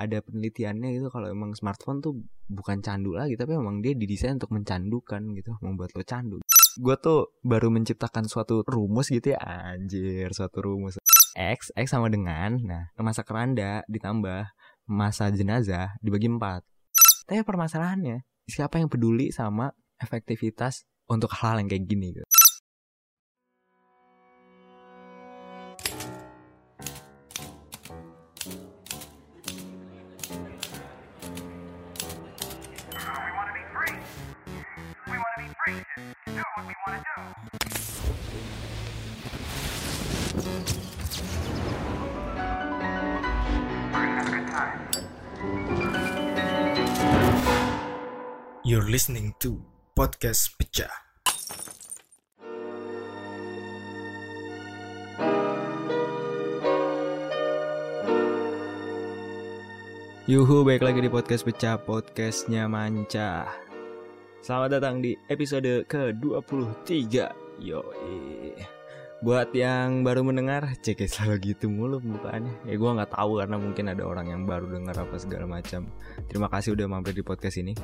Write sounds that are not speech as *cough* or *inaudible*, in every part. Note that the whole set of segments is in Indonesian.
ada penelitiannya gitu kalau emang smartphone tuh bukan candu lagi tapi emang dia didesain untuk mencandukan gitu membuat lo candu. Gue tuh baru menciptakan suatu rumus gitu ya anjir suatu rumus. X X sama dengan nah masa keranda ditambah masa jenazah dibagi empat. Tapi permasalahannya siapa yang peduli sama efektivitas untuk hal yang kayak gini gitu You're listening to Podcast Pecah. Yuhu, baik lagi di podcast pecah podcastnya Manca. Selamat datang di episode ke-23. Yo, buat yang baru mendengar, cek selalu gitu mulu bukaannya. Ya gue nggak tahu karena mungkin ada orang yang baru dengar apa segala macam. Terima kasih udah mampir di podcast ini.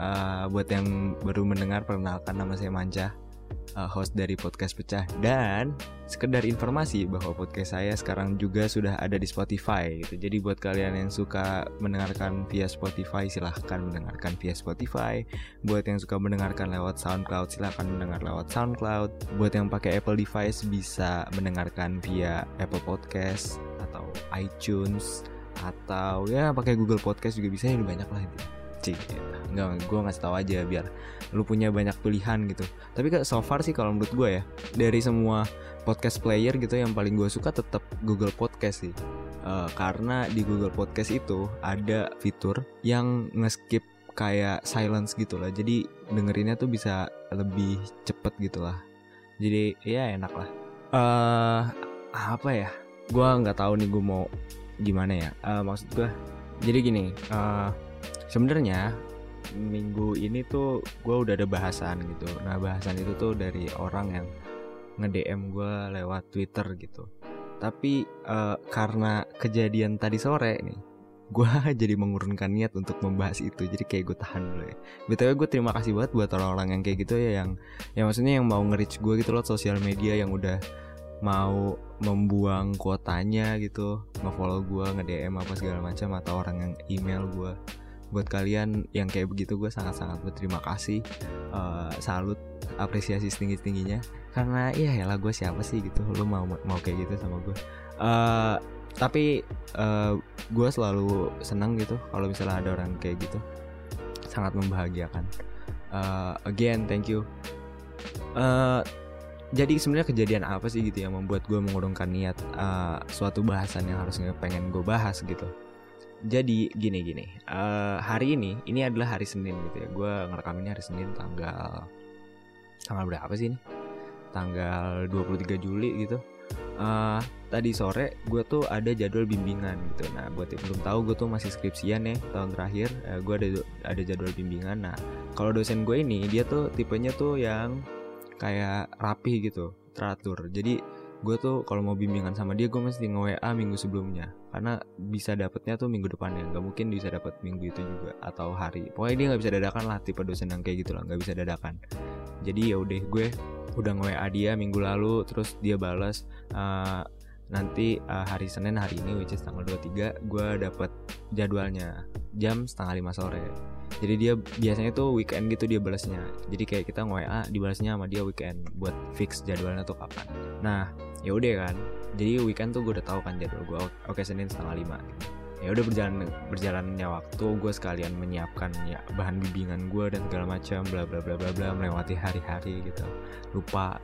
Uh, buat yang baru mendengar, perkenalkan nama saya Manca uh, host dari podcast pecah dan sekedar informasi bahwa podcast saya sekarang juga sudah ada di Spotify gitu. Jadi buat kalian yang suka mendengarkan via Spotify silahkan mendengarkan via Spotify. Buat yang suka mendengarkan lewat SoundCloud silahkan mendengar lewat SoundCloud. Buat yang pakai Apple device bisa mendengarkan via Apple Podcast atau iTunes atau ya pakai Google Podcast juga bisa ini banyak lah itu cik nggak gue ngasih tahu aja biar lu punya banyak pilihan gitu. Tapi so far sih kalau menurut gue ya dari semua podcast player gitu yang paling gue suka tetap Google Podcast sih. Uh, karena di Google Podcast itu ada fitur yang nge-skip kayak silence gitu lah. Jadi dengerinnya tuh bisa lebih cepet gitu lah. Jadi ya enak lah. Uh, apa ya? Gue nggak tahu nih gue mau gimana ya. Uh, maksud gue jadi gini uh, sebenarnya minggu ini tuh gue udah ada bahasan gitu. Nah bahasan itu tuh dari orang yang nge-DM gue lewat Twitter gitu. Tapi uh, karena kejadian tadi sore nih gue *laughs* jadi mengurunkan niat untuk membahas itu. Jadi kayak gue tahan dulu ya. Btw gue terima kasih banget buat orang-orang yang kayak gitu ya yang yang maksudnya yang mau nge-reach gue gitu loh sosial media yang udah mau membuang kuotanya gitu nge-follow gue nge-DM apa segala macam atau orang yang email gue buat kalian yang kayak begitu gue sangat-sangat berterima kasih uh, salut apresiasi setinggi tingginya karena iya ya lah gue siapa sih? gitu. Lo mau mau kayak gitu sama gue uh, tapi uh, gue selalu senang gitu kalau misalnya ada orang kayak gitu. Sangat membahagiakan. Uh, again thank you. Uh, jadi sebenarnya kejadian apa sih gitu yang membuat gue mengurungkan niat uh, suatu bahasan yang harusnya pengen gue bahas gitu jadi gini gini. Uh, hari ini ini adalah hari Senin gitu ya. Gue ngerekam ini hari Senin tanggal tanggal berapa sih ini? Tanggal 23 Juli gitu. Uh, tadi sore gue tuh ada jadwal bimbingan gitu. Nah buat yang belum tahu gue tuh masih skripsian ya tahun terakhir. Uh, gue ada ada jadwal bimbingan. Nah kalau dosen gue ini dia tuh tipenya tuh yang kayak rapi gitu teratur. Jadi gue tuh kalau mau bimbingan sama dia gue mesti nge WA minggu sebelumnya karena bisa dapetnya tuh minggu depannya nggak mungkin bisa dapet minggu itu juga atau hari. Pokoknya dia nggak bisa dadakan lah tipe dosen yang kayak gitu lah nggak bisa dadakan. Jadi ya udah gue udah nge WA dia minggu lalu terus dia balas uh, nanti uh, hari Senin hari ini which is tanggal 23 gue dapet jadwalnya jam setengah lima sore. Jadi dia biasanya tuh weekend gitu dia balasnya jadi kayak kita nge WA dibalasnya sama dia weekend buat fix jadwalnya tuh kapan. Nah ya udah kan jadi weekend tuh gue udah tahu kan jadwal gue oke senin setengah lima. Ya udah berjalan berjalannya waktu gue sekalian menyiapkan ya bahan bimbingan gue dan segala macam bla bla bla bla bla melewati hari-hari gitu. Lupa.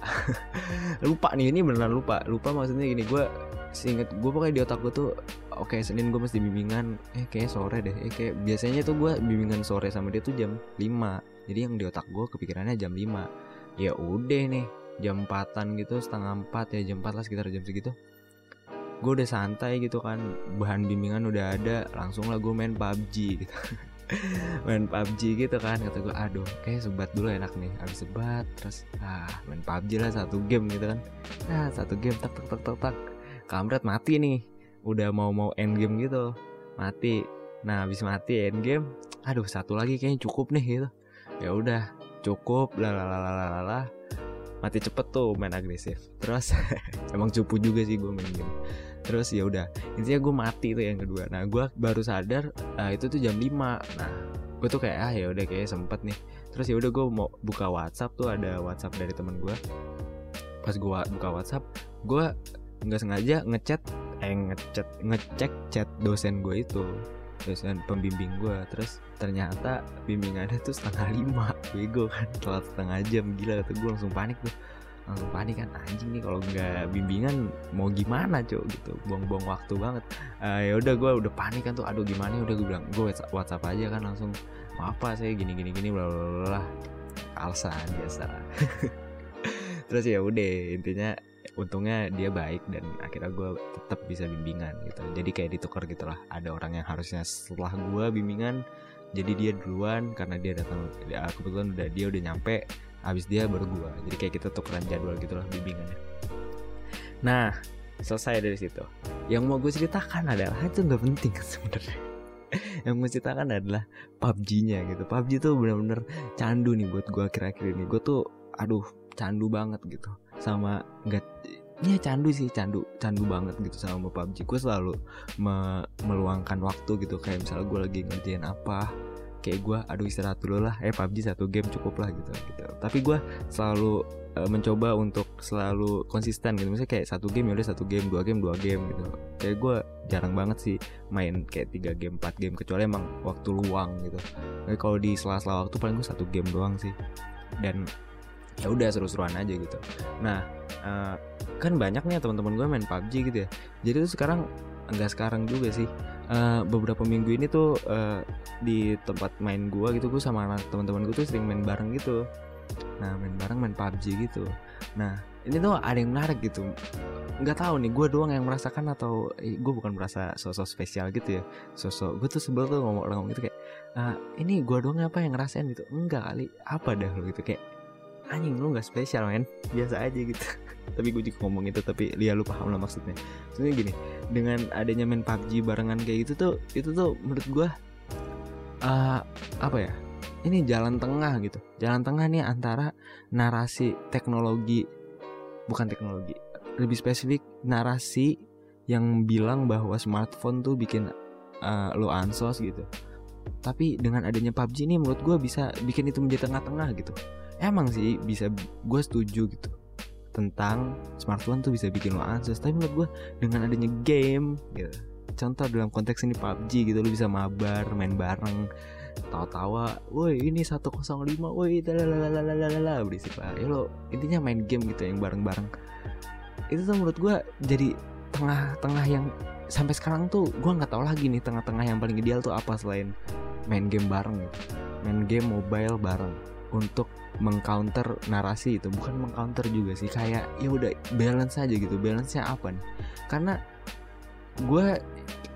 *laughs* Lupa nih ini beneran lupa. Lupa maksudnya gini gue seinget gue pokoknya di otak gue tuh oke okay, senin gue mesti bimbingan. Eh kayak sore deh. Eh kayak biasanya tuh gue bimbingan sore sama dia tuh jam 5 jadi yang di otak gue kepikirannya jam 5 ya udah nih jam 4an gitu setengah 4 ya jam 4 lah sekitar jam segitu. Gue udah santai gitu kan bahan bimbingan udah ada langsung lah gue main PUBG gitu. *laughs* Main PUBG gitu kan kata gue aduh kayak sebat dulu enak nih. Habis sebat terus ah main PUBG lah satu game gitu kan. Nah satu game tak tak tak tak tak kamret mati nih udah mau mau end game gitu. Mati. Nah habis mati game aduh satu lagi kayaknya cukup nih gitu. Ya udah cukup lalalalalalala mati cepet tuh main agresif. Terus *laughs* emang cupu juga sih gue main game. Terus ya udah intinya gue mati tuh yang kedua. Nah gue baru sadar uh, itu tuh jam 5 nah gue tuh kayak ah ya udah kayak sempet nih. Terus ya udah gue mau buka WhatsApp tuh ada WhatsApp dari temen gue pas gue buka WhatsApp gue nggak sengaja ngechat eh ngechat ngecek chat dosen gue itu dosen pembimbing gue terus ternyata bimbingannya tuh setengah lima. Bego kan telat setengah jam. Gila kata gue langsung panik tuh. Langsung panik kan anjing nih kalau nggak bimbingan mau gimana cok? Gitu buang-buang waktu banget. Uh, ya udah gue udah panik kan tuh aduh gimana udah gue bilang gue WhatsApp aja kan langsung maaf pak saya gini gini gini bla bla. Alasan biasa. *laughs* Terus ya udah intinya untungnya dia baik dan akhirnya gue tetap bisa bimbingan gitu. Jadi kayak ditukar gitu lah ada orang yang harusnya setelah gue bimbingan jadi dia duluan karena dia datang ya, kebetulan udah dia udah nyampe habis dia baru gua. Jadi kayak kita tukeran jadwal gitu lah bimbingannya. Nah selesai dari situ. Yang mau gue ceritakan adalah itu nggak penting *laughs* sebenarnya. Yang mau ceritakan adalah PUBG-nya gitu. PUBG tuh bener-bener candu nih buat gue akhir-akhir ini. Gue tuh aduh candu banget gitu sama nggak ya candu sih candu candu banget gitu sama PUBG gue selalu me meluangkan waktu gitu. Kayak misalnya gue lagi ngerjain apa kayak gue aduh istirahat dulu lah. Eh PUBG satu game cukup lah gitu gitu. Tapi gue selalu uh, mencoba untuk selalu konsisten gitu. Misalnya kayak satu game ya udah satu game dua game dua game gitu. Kayak gue jarang banget sih main kayak tiga game empat game kecuali emang waktu luang gitu. Tapi kalau di sela-sela waktu paling gue satu game doang sih. Dan ya udah seru-seruan aja gitu. Nah uh, kan banyak nih teman-teman gue main PUBG gitu ya. Jadi tuh sekarang enggak sekarang juga sih. Uh, beberapa minggu ini tuh uh, di tempat main gua gitu gua sama teman-teman gua tuh sering main bareng gitu. Nah main bareng main PUBG gitu. Nah ini tuh ada yang menarik gitu. Nggak tahu nih gue doang yang merasakan atau eh, gue bukan merasa sosok spesial gitu ya. Sosok gue tuh sebel tuh ngomong ngomong gitu kayak ah, ini gue doang apa yang ngerasain? Gitu. Enggak kali apa dah? Lo gitu kayak anjing lu nggak spesial men. Biasa aja gitu. *laughs* Tapi gue juga ngomong itu tapi dia lu paham lah maksudnya. Maksudnya gini dengan adanya main PUBG barengan kayak gitu tuh itu tuh menurut gue uh, apa ya ini jalan tengah gitu. Jalan tengah nih antara narasi teknologi bukan teknologi lebih spesifik narasi yang bilang bahwa smartphone tuh bikin uh, lo ansos gitu. Tapi dengan adanya PUBG ini menurut gue bisa bikin itu menjadi tengah-tengah gitu emang sih bisa gue setuju gitu tentang smartphone tuh bisa bikin lo ansos tapi menurut gue dengan adanya game gitu. Contoh dalam konteks ini PUBG gitu lo bisa mabar main bareng tawa-tawa woi ini 105 woi lalalala berisik lah. Ya lo intinya main game gitu yang bareng-bareng. Itu tuh menurut gue jadi tengah-tengah yang sampai sekarang tuh gue nggak tahu lagi nih tengah-tengah yang paling ideal tuh apa selain main game bareng gitu. Main game mobile bareng untuk mengcounter narasi itu bukan mengcounter juga sih kayak ya udah balance aja gitu balance nya apa nih? Karena gue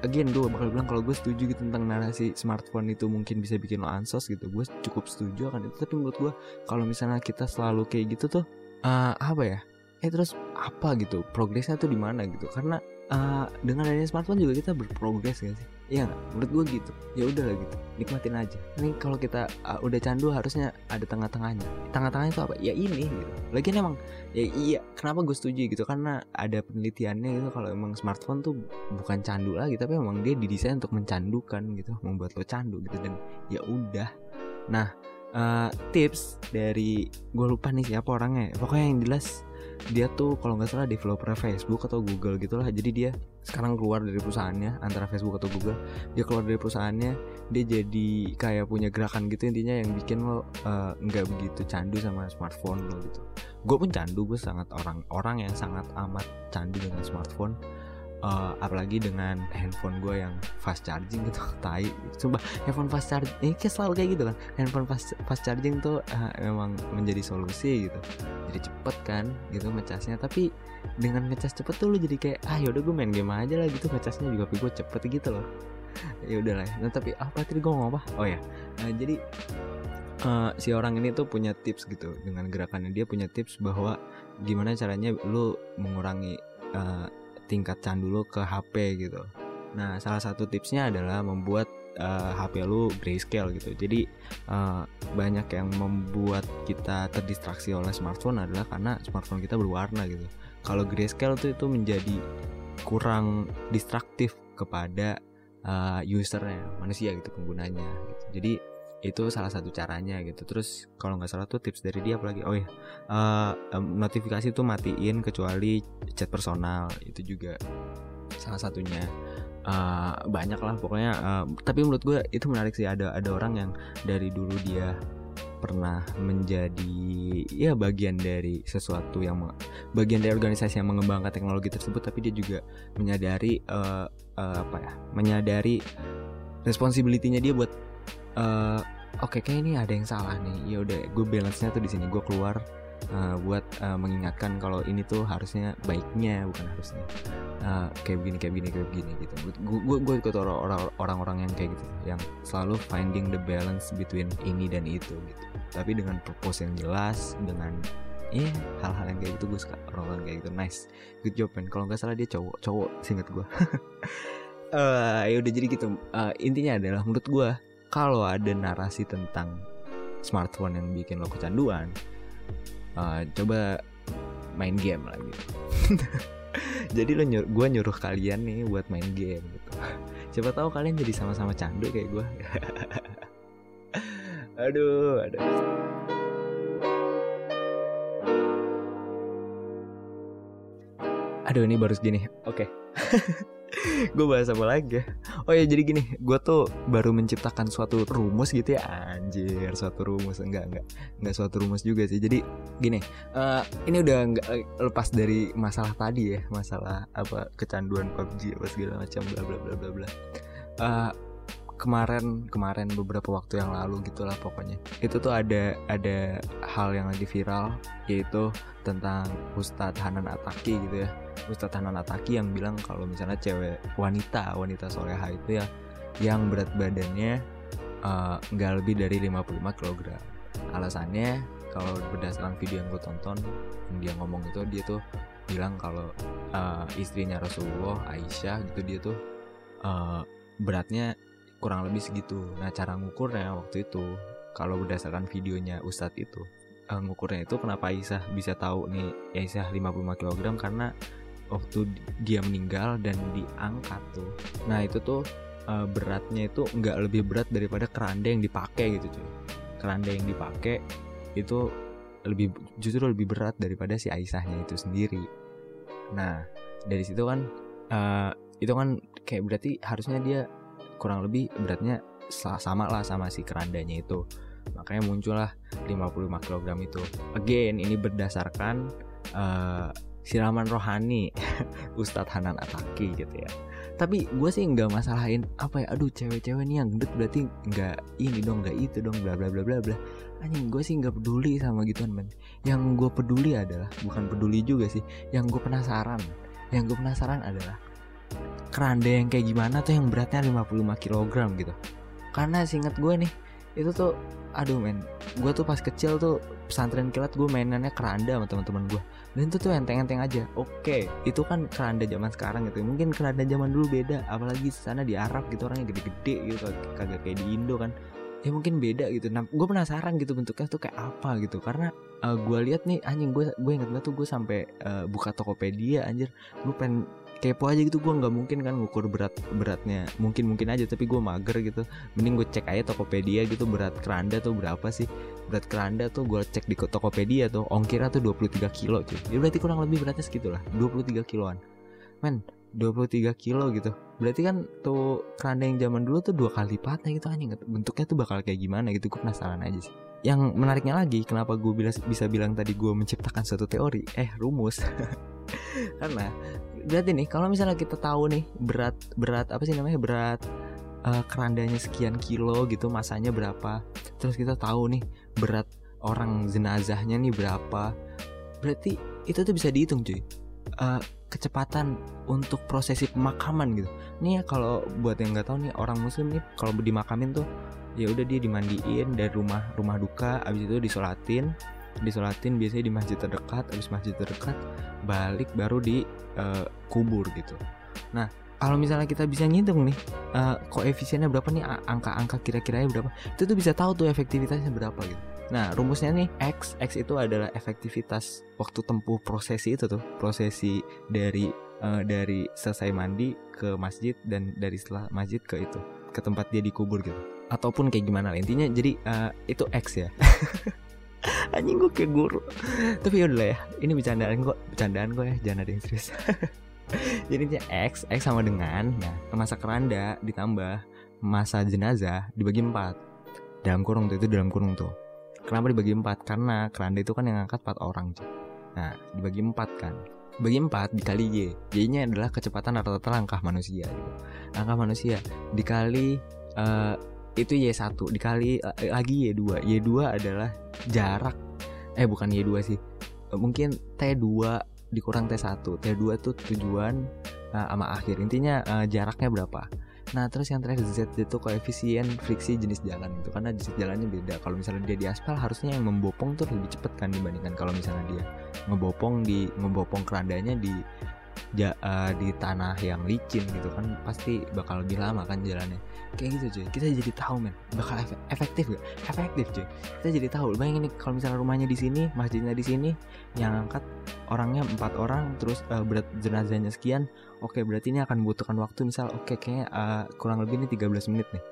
again gue bakal bilang kalau gue setuju gitu tentang narasi smartphone itu mungkin bisa bikin lo ansos gitu gue cukup setuju akan itu. Tapi menurut gue kalau misalnya kita selalu kayak gitu tuh uh, apa ya? Eh terus apa gitu? Progresnya tuh di mana gitu? Karena uh, dengan adanya smartphone juga kita berprogres gak sih Iya gak? Menurut gue gitu. Ya udah lah gitu. Nikmatin aja. Ini kalau kita uh, udah candu harusnya ada tengah-tengahnya. Tengah-tengahnya itu apa? Ya ini gitu. Lagian emang Ya iya Kenapa gue setuju gitu? Karena ada penelitiannya gitu Kalau emang smartphone tuh Bukan candu lagi Tapi emang dia didesain untuk mencandukan gitu Membuat lo candu gitu. Dan ya udah. Nah uh, Tips dari Gue lupa nih siapa orangnya. Pokoknya yang jelas dia tuh kalau nggak salah developer Facebook atau Google gitulah. Jadi dia sekarang keluar dari perusahaannya antara Facebook atau Google. Dia keluar dari perusahaannya dia jadi kayak punya gerakan gitu intinya yang bikin lo eh, nggak uh, begitu candu sama smartphone lo gitu. Gue pun candu gue sangat orang orang yang sangat amat candu dengan smartphone uh, apalagi dengan handphone gue yang fast charging gitu *laughs* tai. Coba handphone fast charging ini kayak selalu kayak gitu kan. Handphone fast, fast charging tuh uh, memang menjadi solusi gitu. Jadi cepet kan gitu ngecasnya. Tapi dengan ngecas cepet tuh lu jadi kayak ah yaudah gue main game aja lah gitu. Ngecasnya juga gue cepet gitu loh. *laughs* Ya udah lah nah tapi apa tadi gue ngomong apa? Oh ya. Nah, jadi uh, si orang ini tuh punya tips gitu. Dengan gerakannya dia punya tips bahwa gimana caranya lu mengurangi uh, tingkat candu lo ke HP gitu. Nah, salah satu tipsnya adalah membuat uh, HP lu grayscale gitu. Jadi uh, banyak yang membuat kita terdistraksi oleh smartphone adalah karena smartphone kita berwarna gitu. Kalau grayscale tuh itu menjadi kurang distraktif kepada uh, usernya, manusia gitu penggunanya. Gitu. Jadi itu salah satu caranya gitu. Terus kalau nggak salah tuh tips dari dia apalagi? Oh ya uh, notifikasi tuh matiin kecuali chat personal itu juga salah satunya. Uh, banyak lah pokoknya uh, tapi menurut gue itu menarik sih. Ada ada orang yang dari dulu dia pernah menjadi ya bagian dari sesuatu yang bagian dari organisasi yang mengembangkan teknologi tersebut tapi dia juga menyadari uh, uh, apa ya menyadari responsibility-nya dia buat uh, oke okay, kayak ini ada yang salah nih. Ya udah gue balance nya tuh di sini. Gue keluar uh, buat uh, mengingatkan kalau ini tuh harusnya baiknya bukan harusnya. Uh, kayak begini kayak begini kayak begini gitu. Gue gue ikut orang-orang yang kayak gitu yang selalu finding the balance between ini dan itu gitu. Tapi dengan purpose yang jelas dengan Iya yeah, hal-hal yang kayak gitu gue suka. Orang-orang kayak gitu nice. Good job man. Kalau nggak salah dia cowok cowok singkat gue *laughs* uh, ya udah jadi gitu. Uh, intinya adalah menurut gue kalau ada narasi tentang smartphone yang bikin lo kecanduan uh, coba main game lagi *laughs* jadi lo nyur gue nyuruh kalian nih buat main game gitu. *laughs* Siapa tahu kalian jadi sama-sama candu kayak gue *laughs* aduh aduh. Aduh ini baru segini. Oke. okay. Gue bahas apa lagi ya? Oh ya jadi gini gue tuh baru menciptakan suatu rumus gitu ya. Anjir suatu rumus. Enggak enggak. Enggak suatu rumus juga sih. Jadi gini uh, ini udah enggak eh, lepas dari masalah tadi ya. Masalah apa kecanduan PUBG apa segala macam bla bla bla bla bla. Uh, kemarin kemarin beberapa waktu yang lalu gitulah pokoknya. Itu tuh ada ada hal yang lagi viral yaitu tentang Ustadz Hanan Ataki gitu ya Ustadz Hanan Ataki yang bilang kalau misalnya cewek wanita wanita soleha itu ya yang berat badannya eh, nggak uh, lebih dari 55 kg alasannya kalau berdasarkan video yang gue tonton yang dia ngomong itu dia tuh bilang kalau uh, istrinya Rasulullah Aisyah gitu dia tuh uh, beratnya kurang lebih segitu. Nah cara ngukurnya waktu itu kalau berdasarkan videonya Ustadz itu uh, ngukurnya itu kenapa Aisyah bisa tahu nih Aisyah 55 kg karena waktu dia meninggal dan diangkat tuh. Nah itu tuh uh, beratnya itu nggak lebih berat daripada keranda yang dipakai gitu cuy. Keranda yang dipakai itu lebih justru lebih berat daripada si Aisyahnya itu sendiri. Nah dari situ kan uh, itu kan kayak berarti harusnya dia kurang lebih beratnya sama lah sama si kerandanya itu. Makanya muncullah 55 kg itu. Again ini berdasarkan uh, siraman rohani *laughs* Ustadz Hanan Ataki gitu ya. Tapi gue sih nggak masalahin apa ya aduh cewek-cewek nih yang gendut berarti nggak ini dong nggak itu dong bla bla bla bla bla. Anjing gue sih nggak peduli sama gituan man yang gue peduli adalah bukan peduli juga sih yang gue penasaran. Yang gue penasaran adalah keranda yang kayak gimana tuh yang beratnya 55 kg gitu. Karena singkat gue nih itu tuh aduh men gue tuh pas kecil tuh pesantren kilat gue mainannya keranda sama teman-teman gue dan itu tuh enteng-enteng aja. Oke itu kan keranda zaman sekarang gitu. Mungkin keranda zaman dulu beda. Apalagi sana di Arab gitu orangnya gede-gede gitu. Kagak kayak di Indo kan ya mungkin beda gitu. Nah gue penasaran gitu bentuknya tuh kayak apa gitu. Karena uh, gue lihat nih anjing gue gue inget banget tuh gue sampai uh, buka tokopedia anjir. Gue pengen kepo aja gitu gue nggak mungkin kan ngukur berat beratnya. Mungkin mungkin aja tapi gue mager gitu. Mending gue cek aja Tokopedia gitu berat keranda tuh berapa sih? Berat keranda tuh gue cek di Tokopedia tuh ongkirnya tuh 23 kilo cuy. Ya berarti kurang lebih beratnya segitulah 23 kiloan. Men 23 kilo gitu. Berarti kan tuh keranda yang zaman dulu tuh dua kali lipatnya gitu anjing. Bentuknya tuh bakal kayak gimana gitu gue penasaran aja sih. Yang menariknya lagi kenapa gue bisa bilang tadi gue menciptakan suatu teori? Eh rumus. *laughs* Karena berarti nih kalau misalnya kita tahu nih berat berat apa sih namanya berat uh, kerandanya sekian kilo gitu masanya berapa terus kita tahu nih berat orang jenazahnya nih berapa berarti itu tuh bisa dihitung cuy. Uh, kecepatan untuk prosesi pemakaman gitu. Nih ya kalau buat yang nggak tahu nih orang muslim nih kalau dimakamin tuh ya udah dia dimandiin dari rumah rumah duka abis itu disolatin disolatin biasanya di masjid terdekat habis masjid terdekat balik baru di uh, kubur gitu. Nah kalau misalnya kita bisa ngitung nih uh, koefisiennya berapa nih angka-angka kira-kiranya berapa itu tuh bisa tahu tuh efektivitasnya berapa gitu nah rumusnya nih x x itu adalah efektivitas waktu tempuh prosesi itu tuh. Prosesi dari uh, dari selesai mandi ke masjid dan dari setelah masjid ke itu ke tempat dia dikubur gitu. Ataupun kayak gimana lah. Intinya jadi uh, itu x ya. *laughs* Anjing gue kayak guru. Tapi yaudah ya ini bercandaan kok bercandaan kok ya jangan ada yang serius. *laughs* Jadi ini X X sama dengan nah masa keranda ditambah masa jenazah dibagi empat. Dalam kurung tuh itu dalam kurung tuh kenapa dibagi empat? Karena keranda itu kan yang ngangkat empat orang nah dibagi empat kan. Bagi empat dikali y. Y nya adalah kecepatan rata-rata langkah manusia gitu. langkah manusia dikali uh, itu y1 dikali uh, lagi y2 y2 adalah jarak. Eh bukan y2 sih. Mungkin t2 dikurang T1 T2 tuh tujuan uh, sama akhir. Intinya uh, jaraknya berapa nah terus yang terakhir Z itu koefisien friksi jenis jalan itu karena jenis jalannya beda. Kalau misalnya dia di aspal harusnya yang membopong tuh lebih cepet kan dibandingkan kalau misalnya dia ngebopong di ngebopong kerandanya di ja, uh, di tanah yang licin gitu kan pasti bakal lebih lama kan jalannya. Kayak gitu cuy. Kita jadi tahu men bakal efektif gak? Efektif cuy. Kita jadi tahu. Bayangin nih kalau misalnya rumahnya di sini masjidnya di sini yang angkat orangnya empat orang terus uh, berat jenazahnya sekian oke berarti ini akan membutuhkan waktu. Misal oke kayaknya uh, kurang lebih nih 13 menit nih.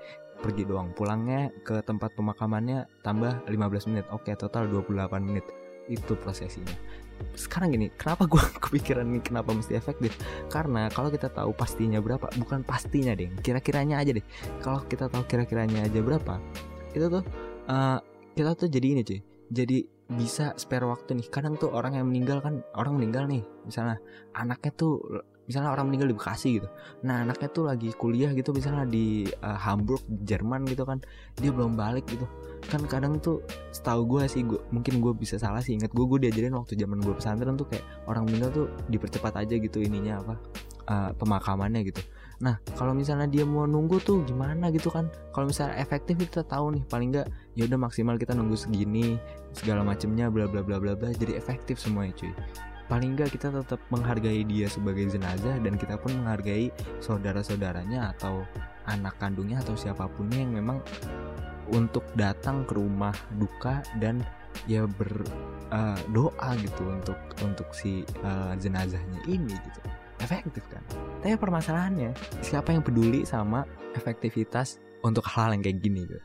Pergi doang. Pulangnya ke tempat pemakamannya tambah 15 menit. Oke total 28 menit. Itu prosesinya. Sekarang gini kenapa gue *laughs* kepikiran ini kenapa mesti efektif? Karena kalau kita tahu pastinya berapa bukan pastinya deh. Kira-kiranya aja deh. Kalau kita tahu kira-kiranya aja berapa itu tuh uh, kita tuh jadi ini cuy. Jadi bisa spare waktu nih. Kadang tuh orang yang meninggal kan orang meninggal nih. Misalnya anaknya tuh misalnya orang meninggal di Bekasi gitu. Nah anaknya tuh lagi kuliah gitu misalnya di uh, Hamburg Jerman gitu kan. Dia belum balik gitu. Kan kadang tuh setahu gue sih gua, mungkin gue bisa salah sih ingat gue gue diajarin waktu zaman gue pesantren tuh kayak orang meninggal tuh dipercepat aja gitu ininya apa uh, pemakamannya gitu. Nah kalau misalnya dia mau nunggu tuh gimana gitu kan? Kalau misalnya efektif kita tahu nih paling nggak ya udah maksimal kita nunggu segini segala macemnya bla bla bla bla bla jadi efektif semuanya cuy paling nggak kita tetap menghargai dia sebagai jenazah dan kita pun menghargai saudara-saudaranya atau anak kandungnya atau siapa pun yang memang untuk datang ke rumah duka dan ya berdoa uh, gitu untuk untuk si uh, jenazahnya ini gitu. Efektif kan? Tapi permasalahannya siapa yang peduli sama efektivitas untuk hal, -hal yang kayak gini gitu?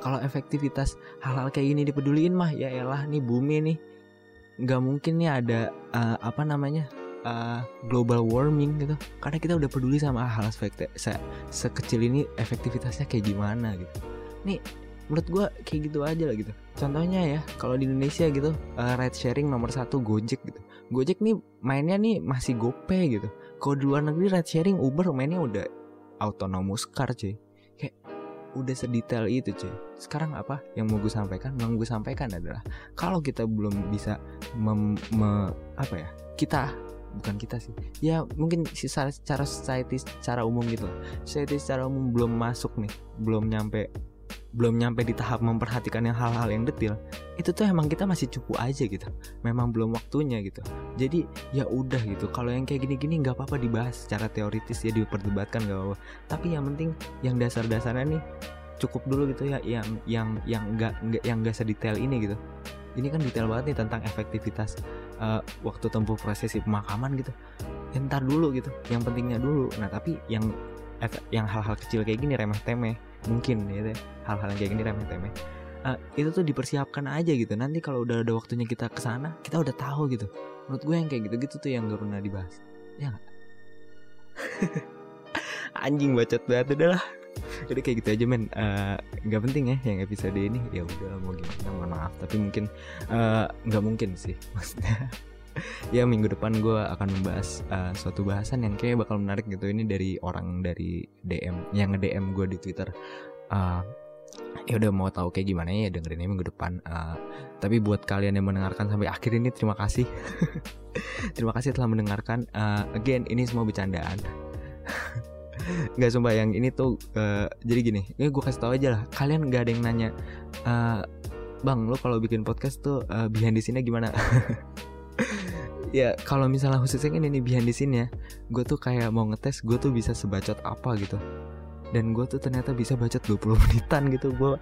Kalau efektivitas hal-hal kayak gini dipeduliin mah ya elah nih bumi nih nggak mungkin nih ada uh, apa namanya uh, global warming gitu. Karena kita udah peduli sama hal efektif se sekecil ini efektivitasnya kayak gimana gitu. Nih menurut gue kayak gitu aja lah gitu. Contohnya ya kalau di Indonesia gitu uh, ride sharing nomor satu Gojek gitu. Gojek nih mainnya nih masih gope gitu. Kalau di luar negeri ride sharing Uber mainnya udah autonomous car cuy udah sedetail itu cuy. Sekarang apa yang mau gue sampaikan? Yang gue sampaikan adalah kalau kita belum bisa mem, me, apa ya kita bukan kita sih. Ya mungkin secara society secara umum gitu society secara umum belum masuk nih belum nyampe belum nyampe di tahap memperhatikan yang hal-hal yang detail itu tuh emang kita masih cupu aja gitu. Memang belum waktunya gitu. Jadi ya udah gitu. Kalau yang kayak gini-gini nggak apa-apa dibahas secara teoritis ya diperdebatkan gak apa-apa. Tapi yang penting yang dasar-dasarnya nih cukup dulu gitu ya yang yang yang nggak yang nggak sedetail ini gitu. Ini kan detail banget nih tentang efektivitas uh, waktu tempuh prosesi pemakaman gitu. Ya, ntar dulu gitu. Yang pentingnya dulu. Nah tapi yang yang hal-hal kecil kayak gini remeh temeh mungkin ya hal-hal yang kayak gini remeh temeh uh, itu tuh dipersiapkan aja gitu. Nanti kalau udah ada waktunya kita ke sana kita udah tahu gitu. Menurut gue yang kayak gitu-gitu tuh yang gak pernah dibahas. Ya gak? *laughs* anjing bacot banget. Udah lah. Udah kayak gitu aja men. Uh, nggak penting ya yang episode ini. Ya udah mau gimana? Mohon maaf. Tapi mungkin nggak uh, mungkin sih. *laughs* Maksudnya ya minggu depan gue akan membahas uh, suatu bahasan yang kayak bakal menarik gitu. Ini dari orang dari DM yang nge DM gue di Twitter. Uh, ya udah mau tahu kayak gimana ya dengerin minggu depan uh, tapi buat kalian yang mendengarkan sampai akhir ini terima kasih. *laughs* Terima kasih telah mendengarkan uh, again ini semua bercandaan. *laughs* Nggak sumpah yang ini tuh uh, jadi gini ini gue kasih tau aja lah. Kalian nggak ada yang nanya uh, bang lo kalau bikin podcast tuh uh, behind di sini gimana? *laughs* Ya kalau misalnya khususnya ini nih behind the scene ya gue tuh kayak mau ngetes gue tuh bisa sebacot apa gitu dan gue tuh ternyata bisa bacot 20 *laughs* menitan gitu. Gue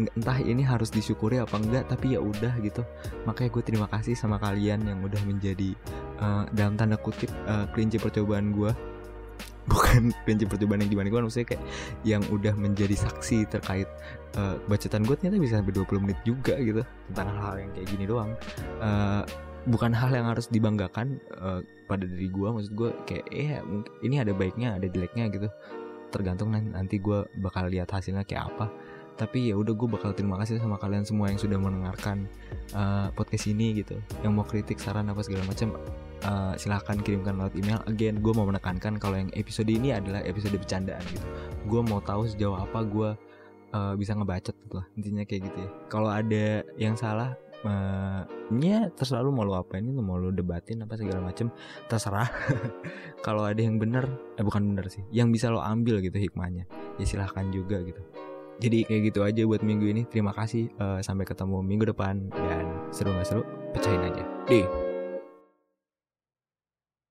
entah ini harus disyukuri apa enggak tapi ya udah gitu. Makanya gue terima kasih sama kalian yang udah menjadi uh, dalam tanda kutip uh, kelinci percobaan gue *laughs* bukan kelinci percobaan yang gimana gue maksudnya kayak yang udah menjadi saksi terkait uh, bacotan gue ternyata bisa sampai 20 menit juga gitu. Tentang hal-hal yang kayak gini doang. Uh, bukan hal yang harus dibanggakan uh, pada diri gue maksud gue kayak eh ini ada baiknya ada jeleknya gitu tergantung nanti gue bakal lihat hasilnya kayak apa. Tapi ya udah gue bakal terima kasih sama kalian semua yang sudah mendengarkan uh, podcast ini gitu. Yang mau kritik saran apa segala macam uh, silahkan kirimkan lewat email. Again gue mau menekankan kalau yang episode ini adalah episode bercandaan gitu. Gue mau tahu sejauh apa gue uh, bisa ngebacot gitu lah intinya kayak gitu ya. Kalau ada yang salah uh, ya terserah lu mau lu apain itu mau lu debatin apa segala macem terserah. *laughs* Kalau ada yang bener eh bukan bener sih yang bisa lo ambil gitu hikmahnya ya silahkan juga gitu. Jadi kayak gitu aja buat minggu ini. Terima kasih uh, sampai ketemu minggu depan dan seru gak seru pecahin aja. Deh